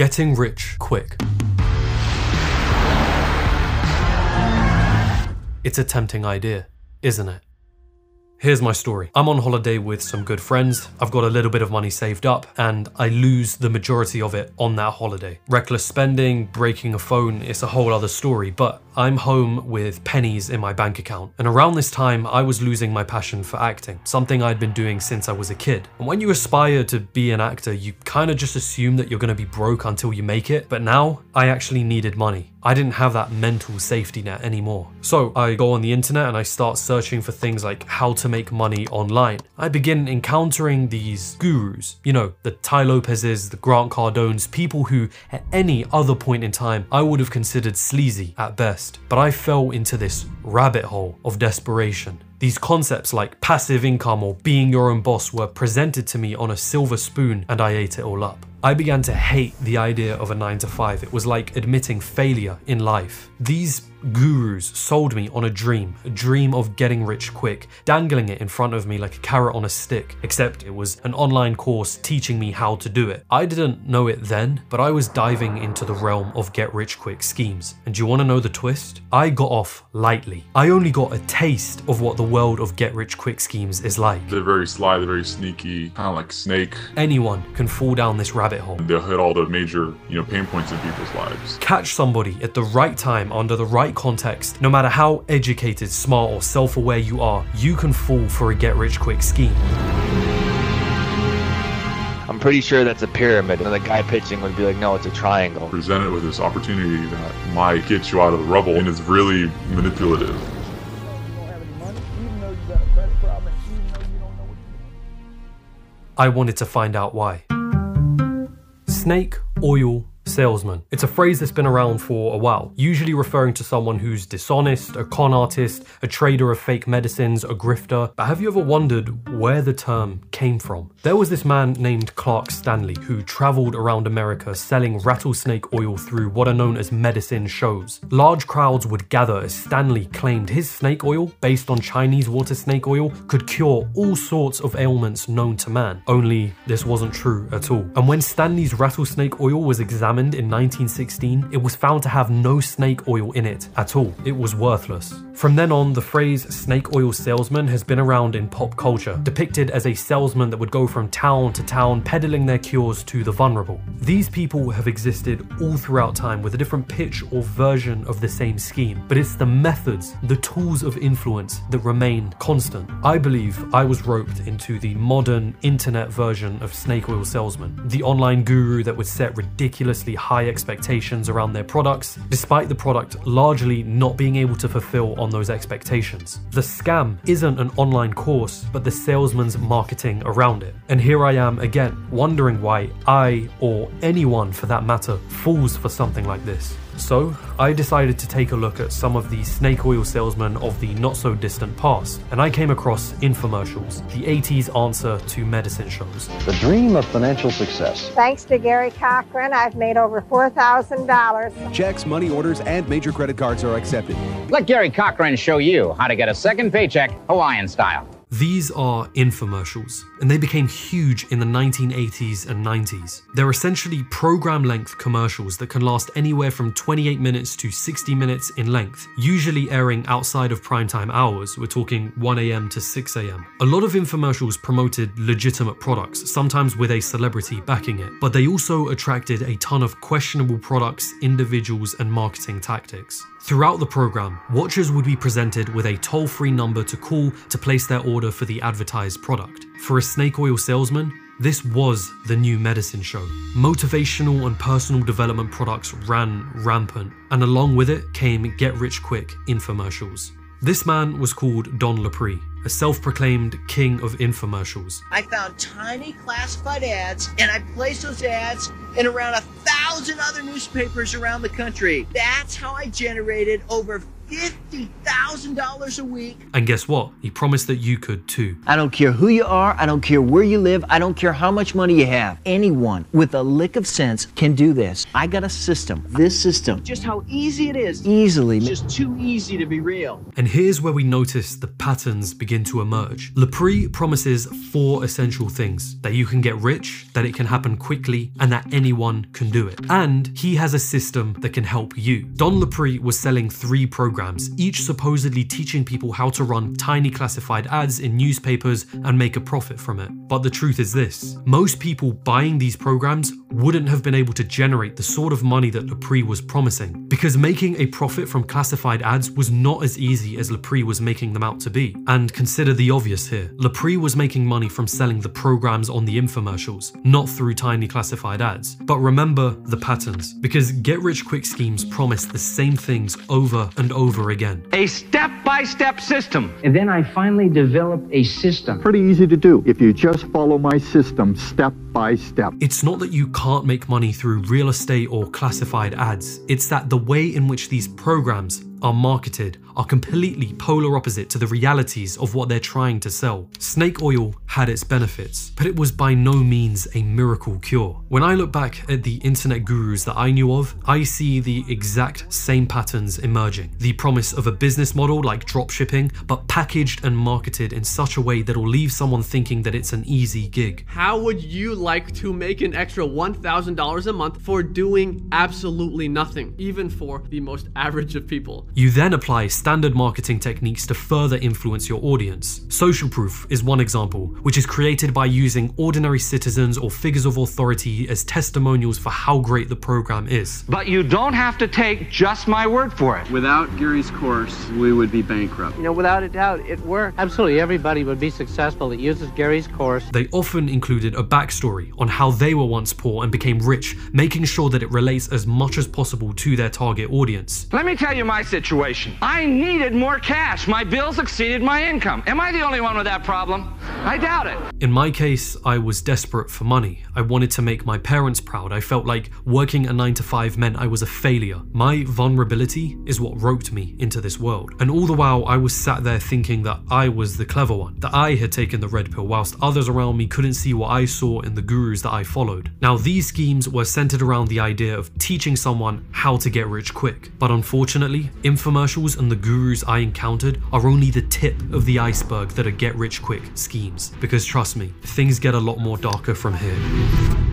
Getting rich quick. It's a tempting idea, isn't it? Here's my story. I'm on holiday with some good friends. I've got a little bit of money saved up and I lose the majority of it on that holiday. Reckless spending, breaking a phone, it's a whole other story, but I'm home with pennies in my bank account. And around this time, I was losing my passion for acting, something I'd been doing since I was a kid. And when you aspire to be an actor, you kind of just assume that you're going to be broke until you make it. But now, I actually needed money. I didn't have that mental safety net anymore. So I go on the internet and I start searching for things like how to make money online. I begin encountering these gurus, you know, the Tai Lopez's, the Grant Cardones, people who at any other point in time I would have considered sleazy at best. But I fell into this rabbit hole of desperation. These concepts like passive income or being your own boss were presented to me on a silver spoon and I ate it all up. I began to hate the idea of a 9 to 5. It was like admitting failure in life. These gurus sold me on a dream, a dream of getting rich quick, dangling it in front of me like a carrot on a stick, except it was an online course teaching me how to do it. I didn't know it then, but I was diving into the realm of get rich quick schemes. And do you want to know the twist? I got off lightly. I only got a taste of what the world of get rich quick schemes is like. They're very sly, they're very sneaky, kind of like snake. Anyone can fall down this rabbit hole. They'll hit all the major, you know, pain points in people's lives. Catch somebody at the right time under the right context. No matter how educated, smart, or self-aware you are, you can fall for a get-rich-quick scheme. I'm pretty sure that's a pyramid. And the guy pitching would be like, no, it's a triangle. Presented with this opportunity that might get you out of the rubble and it's really manipulative. I wanted to find out why. Snake oil salesman. It's a phrase that's been around for a while, usually referring to someone who's dishonest, a con artist, a trader of fake medicines, a grifter. But have you ever wondered where the term came from? There was this man named Clark Stanley who traveled around America selling rattlesnake oil through what are known as medicine shows. Large crowds would gather as Stanley claimed his snake oil, based on Chinese water snake oil, could cure all sorts of ailments known to man. Only this wasn't true at all. And when Stanley's rattlesnake oil was examined in 1916, it was found to have no snake oil in it at all. It was worthless. From then on, the phrase snake oil salesman has been around in pop culture, depicted as a salesman that would go from town to town peddling their cures to the vulnerable. These people have existed all throughout time with a different pitch or version of the same scheme, but it's the methods, the tools of influence that remain constant. I believe I was roped into the modern internet version of snake oil salesman, the online guru that would set high expectations around their products, despite the product largely not being able to fulfill on those expectations. The scam isn't an online course, but the salesman's marketing around it. And here I am again, wondering why I, or anyone for that matter, falls for something like this. So, I decided to take a look at some of the snake oil salesmen of the not so distant past, and I came across infomercials, the 80s answer to medicine shows. The dream of financial success. Thanks to Gary Cochran, I've made over $4,000. Checks, money orders, and major credit cards are accepted. Let Gary Cochran show you how to get a second paycheck Hawaiian style. These are infomercials, and they became huge in the 1980s and 90s. They're essentially program length commercials that can last anywhere from 28 minutes to 60 minutes in length, usually airing outside of primetime hours. We're talking 1am to 6am. A lot of infomercials promoted legitimate products, sometimes with a celebrity backing it, but they also attracted a ton of questionable products, individuals, and marketing tactics. Throughout the program, watchers would be presented with a toll free number to call to place their order for the advertised product. For a snake oil salesman, this was the new medicine show. Motivational and personal development products ran rampant, and along with it came get rich quick infomercials. This man was called Don Lapre, a self proclaimed king of infomercials. I found tiny classified ads and I placed those ads in around a thousand other newspapers around the country. That's how I generated over $50,000 a week. And guess what? He promised that you could too. I don't care who you are. I don't care where you live. I don't care how much money you have. Anyone with a lick of sense can do this. I got a system. This system, Just how easy it is. easily. It's just too easy to be real. And here's where we notice the patterns begin to emerge. Lapre promises four essential things that you can get rich, that it can happen quickly, and that anyone can do it. And he has a system that can help you. Don Lapre was selling three programs, each supposedly teaching people how to run tiny classified ads in newspapers and make a profit from it. But the truth is this most people buying these programs wouldn't have been able to generate the sort of money that Lapre was promising, because making a profit from classified ads was not as easy as Lapre was making them out to be. And consider the obvious here Lapre was making money from selling the programs on the infomercials, not through tiny classified ads. But remember the patterns, because get rich quick schemes promise the same things over and over again. A step by step system. And then I finally developed a system. Pretty easy to do if you just follow my system step by step. It's not that you can't make money through real estate or classified ads, it's that the way in which these programs are marketed are completely polar opposite to the realities of what they're trying to sell. Snake oil had its benefits, but it was by no means a miracle cure. When I look back at the internet gurus that I knew of, I see the exact same patterns emerging. The promise of a business model like dropshipping, but packaged and marketed in such a way that'll leave someone thinking that it's an easy gig. How would you like to make an extra $1,000 a month for doing absolutely nothing, even for the most average of people? You then apply standard marketing techniques to further influence your audience. Social proof is one example, which is created by using ordinary citizens or figures of authority as testimonials for how great the program is. But you don't have to take just my word for it. Without Gary's course, we would be bankrupt. You know, without a doubt, it worked. Absolutely, everybody would be successful that uses Gary's course. They often included a backstory on how they were once poor and became rich, making sure that it relates as much as possible to their target audience. Let me tell you my situation. I needed more cash. My bills exceeded my income. Am I the only one with that problem? I doubt it. In my case, I was desperate for money. I wanted to make my parents proud. I felt like working a 9 to 5 meant I was a failure. My vulnerability is what roped me into this world. And all the while, I was sat there thinking that I was the clever one, that I had taken the red pill, whilst others around me couldn't see what I saw in the gurus that I followed. Now, these schemes were centered around the idea of teaching someone how to get rich quick. But unfortunately, infomercials and the gurus I encountered are only the tip of the iceberg that are get rich quick schemes. Because trust me, things get a lot more darker from here.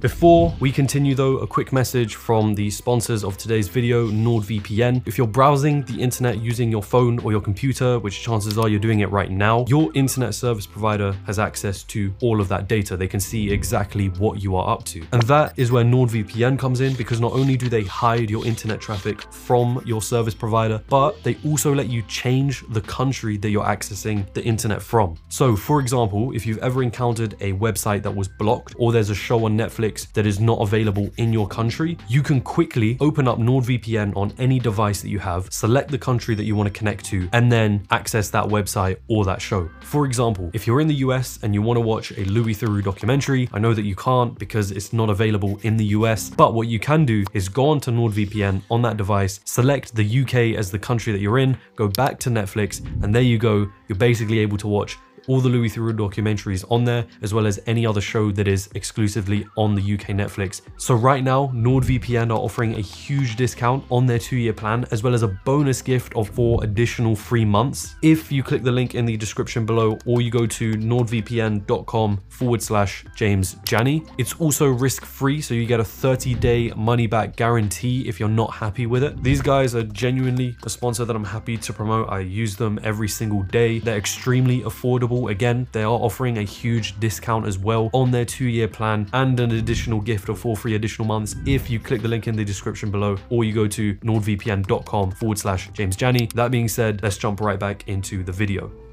Before we continue though, a quick message from the sponsors of today's video, NordVPN. If you're browsing the internet using your phone or your computer, which chances are you're doing it right now, your internet service provider has access to all of that data. They can see exactly what you are up to. And that is where NordVPN comes in because not only do they hide your internet traffic from your service provider, but they also let you change the country that you're accessing the internet from. So for example, if you've ever encountered a website that was blocked or there's a show on Netflix that is not available in your country, you can quickly open up NordVPN on any device that you have, select the country that you want to connect to, and then access that website or that show. For example, if you're in the US and you want to watch a Louis Theroux documentary, I know that you can't because it's not available in the US, but what you can do is go onto NordVPN on that device, select the UK as the country that you're in, go back to Netflix, and there you go. You're basically able to watch all the Louis Theroux documentaries on there, as well as any other show that is exclusively on the UK Netflix. So right now, NordVPN are offering a huge discount on their two-year plan, as well as a bonus gift of four additional free months. If you click the link in the description below, or you go to nordvpn.com forward slash James Jani. It's also risk-free, so you get a 30-day money-back guarantee if you're not happy with it. These guys are genuinely a sponsor that I'm happy to promote. I use them every single day. They're extremely affordable. Again, they are offering a huge discount as well on their two-year plan and an additional gift of four free additional months if you click the link in the description below or you go to nordvpn.com forward slash James Jani. That being said, let's jump right back into the video.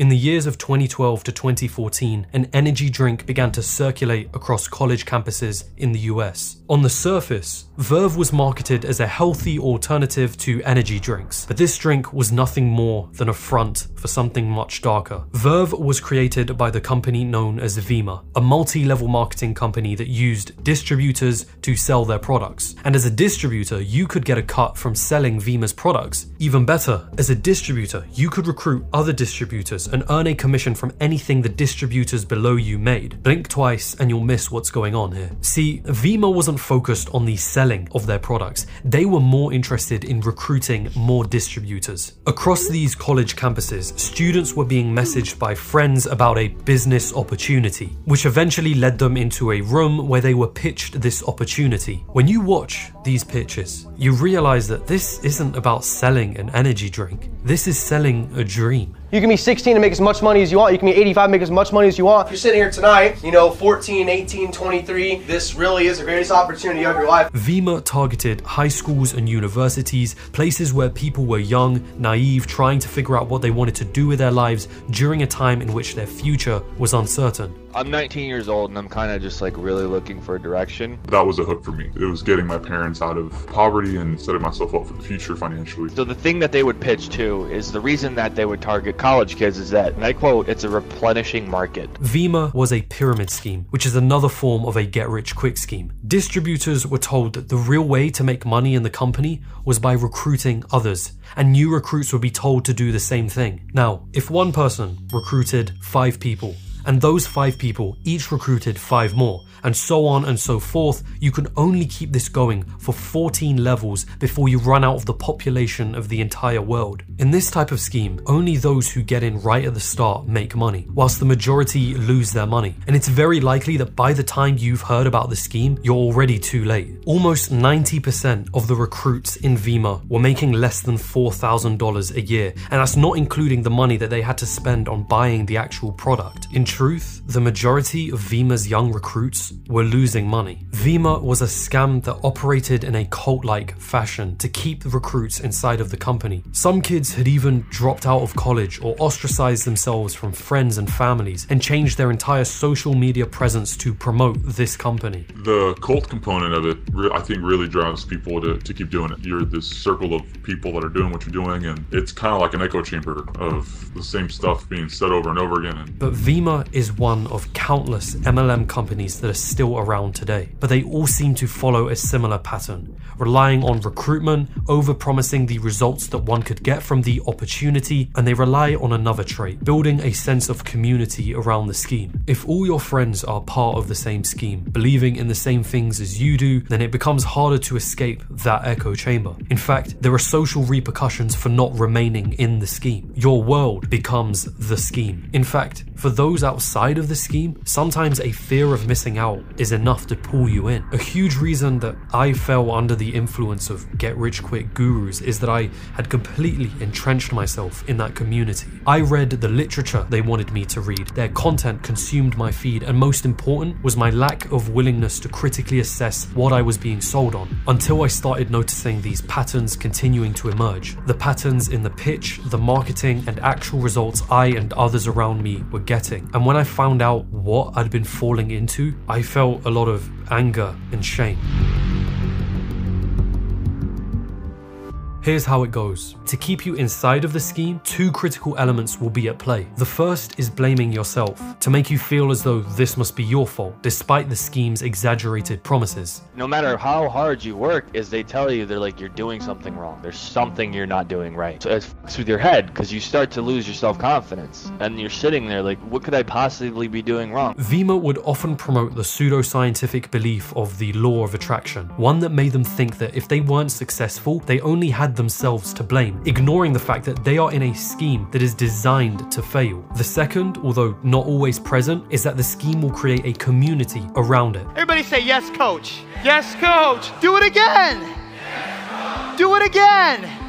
In the years of 2012 to 2014, an energy drink began to circulate across college campuses in the US. On the surface, Verve was marketed as a healthy alternative to energy drinks, but this drink was nothing more than a front for something much darker. Verve was created by the company known as Vemma, a multi level marketing company that used distributors to sell their products. And as a distributor, you could get a cut from selling Vemma's products. Even better, as a distributor, you could recruit other distributors and earn a commission from anything the distributors below you made. Blink twice and you'll miss what's going on here. See, Vemma wasn't focused on the selling of their products, they were more interested in recruiting more distributors. Across these college campuses, students were being messaged by friends about a business opportunity, which eventually led them into a room where they were pitched this opportunity. When you watch these pitches, you realize that this isn't about selling an energy drink, this is selling a dream. You can be 16 and make as much money as you want. You can be 85 and make as much money as you want. If you're sitting here tonight, you know, 14, 18, 23, this really is the greatest opportunity of your life. Vemma targeted high schools and universities, places where people were young, naive, trying to figure out what they wanted to do with their lives during a time in which their future was uncertain. I'm 19 years old and I'm kind of just like really looking for a direction. That was a hook for me. It was getting my parents out of poverty and setting myself up for the future financially. So the thing that they would pitch to is the reason that they would target college kids is that, and I quote, it's a replenishing market. Vemma was a pyramid scheme, which is another form of a get rich quick scheme. Distributors were told that the real way to make money in the company was by recruiting others, and new recruits would be told to do the same thing. Now, if one person recruited five people, and those five people each recruited five more, and so on and so forth. You can only keep this going for 14 levels before you run out of the population of the entire world. In this type of scheme, only those who get in right at the start make money, whilst the majority lose their money. And it's very likely that by the time you've heard about the scheme, you're already too late. Almost 90% of the recruits in Vemma were making less than $4,000 a year, and that's not including the money that they had to spend on buying the actual product. In truth, the majority of Vemma's young recruits were losing money. Vemma was a scam that operated in a cult like fashion to keep the recruits inside of the company. Some kids had even dropped out of college or ostracized themselves from friends and families and changed their entire social media presence to promote this company. The cult component of it, I think, really drives people to, to keep doing it. You're this circle of people that are doing what you're doing, and it's kind of like an echo chamber of the same stuff being said over and over again. But Vemma is one of countless MLM companies that are still around today, but they all seem to follow a similar pattern, relying on recruitment, over promising the results that one could get from the opportunity, and they rely on another trait, building a sense of community around the scheme. If all your friends are part of the same scheme, believing in the same things as you do, then it becomes harder to escape that echo chamber. In fact, there are social repercussions for not remaining in the scheme. Your world becomes the scheme. In fact, for those outside of the scheme, sometimes a fear of missing out is enough to pull you in. A huge reason that I fell under the influence of get rich quick gurus is that I had completely entrenched myself in that community. I read the literature they wanted me to read, their content consumed my feed, and most important was my lack of willingness to critically assess what I was being sold on until I started noticing these patterns continuing to emerge. The patterns in the pitch, the marketing, and actual results I and others around me were getting. And when I found out what I'd been falling into, I felt a lot of anger and shame. Here's how it goes. To keep you inside of the scheme, two critical elements will be at play. The first is blaming yourself, to make you feel as though this must be your fault, despite the scheme's exaggerated promises. No matter how hard you work, is they tell you they're like you're doing something wrong. There's something you're not doing right. So it fucks with your head because you start to lose your self-confidence, and you're sitting there like, what could I possibly be doing wrong? Vemma would often promote the pseudoscientific belief of the law of attraction, one that made them think that if they weren't successful, they only had themselves to blame, ignoring the fact that they are in a scheme that is designed to fail. The second, although not always present, is that the scheme will create a community around it. Everybody say yes, coach. Yes, coach. Do it again. Do it again.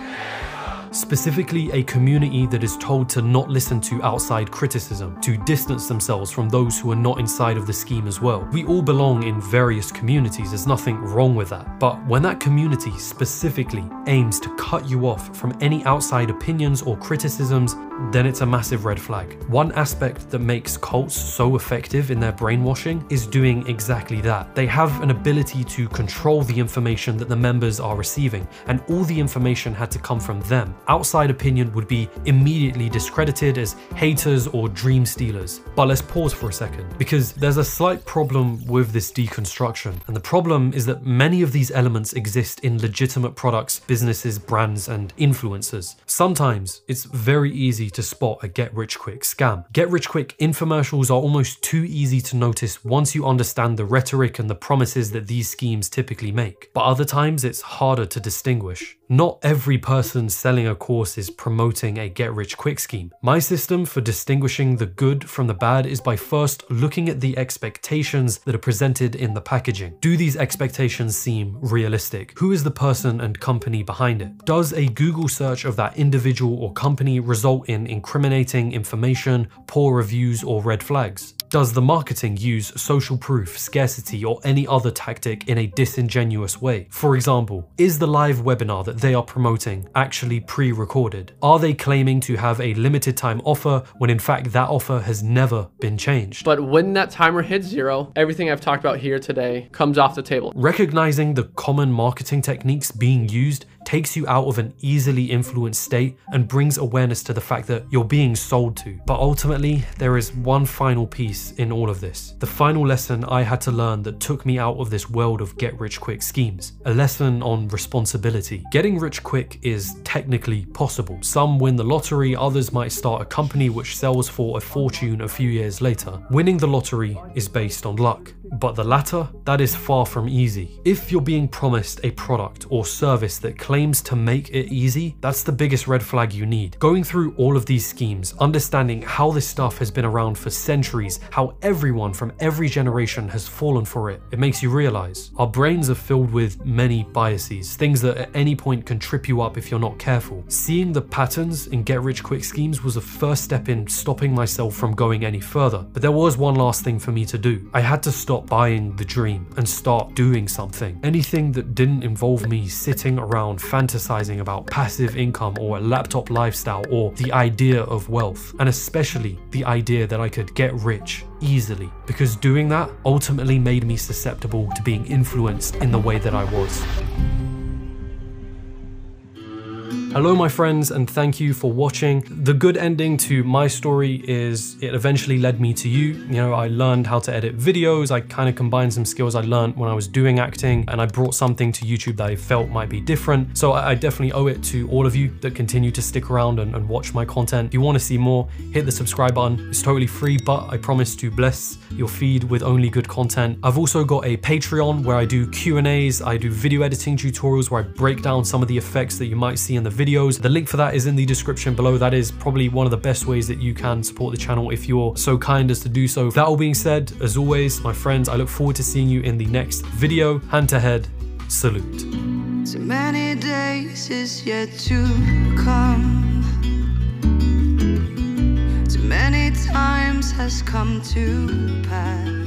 Specifically a community that is told to not listen to outside criticism, to distance themselves from those who are not inside of the scheme as well. We all belong in various communities, there's nothing wrong with that. But when that community specifically aims to cut you off from any outside opinions or criticisms, then it's a massive red flag. One aspect that makes cults so effective in their brainwashing is doing exactly that. They have an ability to control the information that the members are receiving, and all the information had to come from them. Outside opinion would be immediately discredited as haters or dream stealers. But let's pause for a second, because there's a slight problem with this deconstruction, and the problem is that many of these elements exist in legitimate products, businesses, brands, and influencers. Sometimes it's very easy to spot a get rich quick scam. Get rich quick infomercials are almost too easy to notice once you understand the rhetoric and the promises that these schemes typically make. But other times it's harder to distinguish. Not every person selling a course is promoting a get rich quick scheme. My system for distinguishing the good from the bad is by first looking at the expectations that are presented in the packaging. Do these expectations seem realistic? Who is the person and company behind it? Does a Google search of that individual or company result in incriminating information, poor reviews, or red flags? Does the marketing use social proof, scarcity, or any other tactic in a disingenuous way? For example, is the live webinar that they are promoting actually pre recorded? Are they claiming to have a limited time offer when in fact that offer has never been changed? But when that timer hits zero, everything I've talked about here today comes off the table. Recognizing the common marketing techniques being used takes you out of an easily influenced state and brings awareness to the fact that you're being sold to. But ultimately, there is one final piece in all of this. The final lesson I had to learn that took me out of this world of get rich quick schemes. A lesson on responsibility. Getting rich quick is technically possible. Some win the lottery, others might start a company which sells for a fortune a few years later. Winning the lottery is based on luck. But the latter, that is far from easy. If you're being promised a product or service that claims to make it easy, that's the biggest red flag you need. Going through all of these schemes, understanding how this stuff has been around for centuries, how everyone from every generation has fallen for it, it makes you realize our brains are filled with many biases, things that at any point can trip you up if you're not careful. Seeing the patterns in get rich quick schemes was a first step in stopping myself from going any further. But there was one last thing for me to do. I had to stop buying the dream and start doing something. Anything that didn't involve me sitting around fantasizing about passive income or a laptop lifestyle or the idea of wealth, and especially the idea that I could get rich easily, because doing that ultimately made me susceptible to being influenced in the way that I was. Hello, my friends, and thank you for watching. The good ending to my story is it eventually led me to you. You know, I learned how to edit videos. I kind of combined some skills I learned when I was doing acting, and I brought something to YouTube that I felt might be different. So I definitely owe it to all of you that continue to stick around and, and watch my content. If you want to see more, hit the subscribe button. It's totally free, but I promise to bless your feed with only good content. I've also got a Patreon where I do Q&As, I do video editing tutorials where I break down some of the effects that you might see in the videos. The link for that is in the description below. That is probably one of the best ways that you can support the channel if you're so kind as to do so. That all being said, as always, my friends, I look forward to seeing you in the next video. Hand to head, salute. Too many days is yet to come. Too many times has come to pass.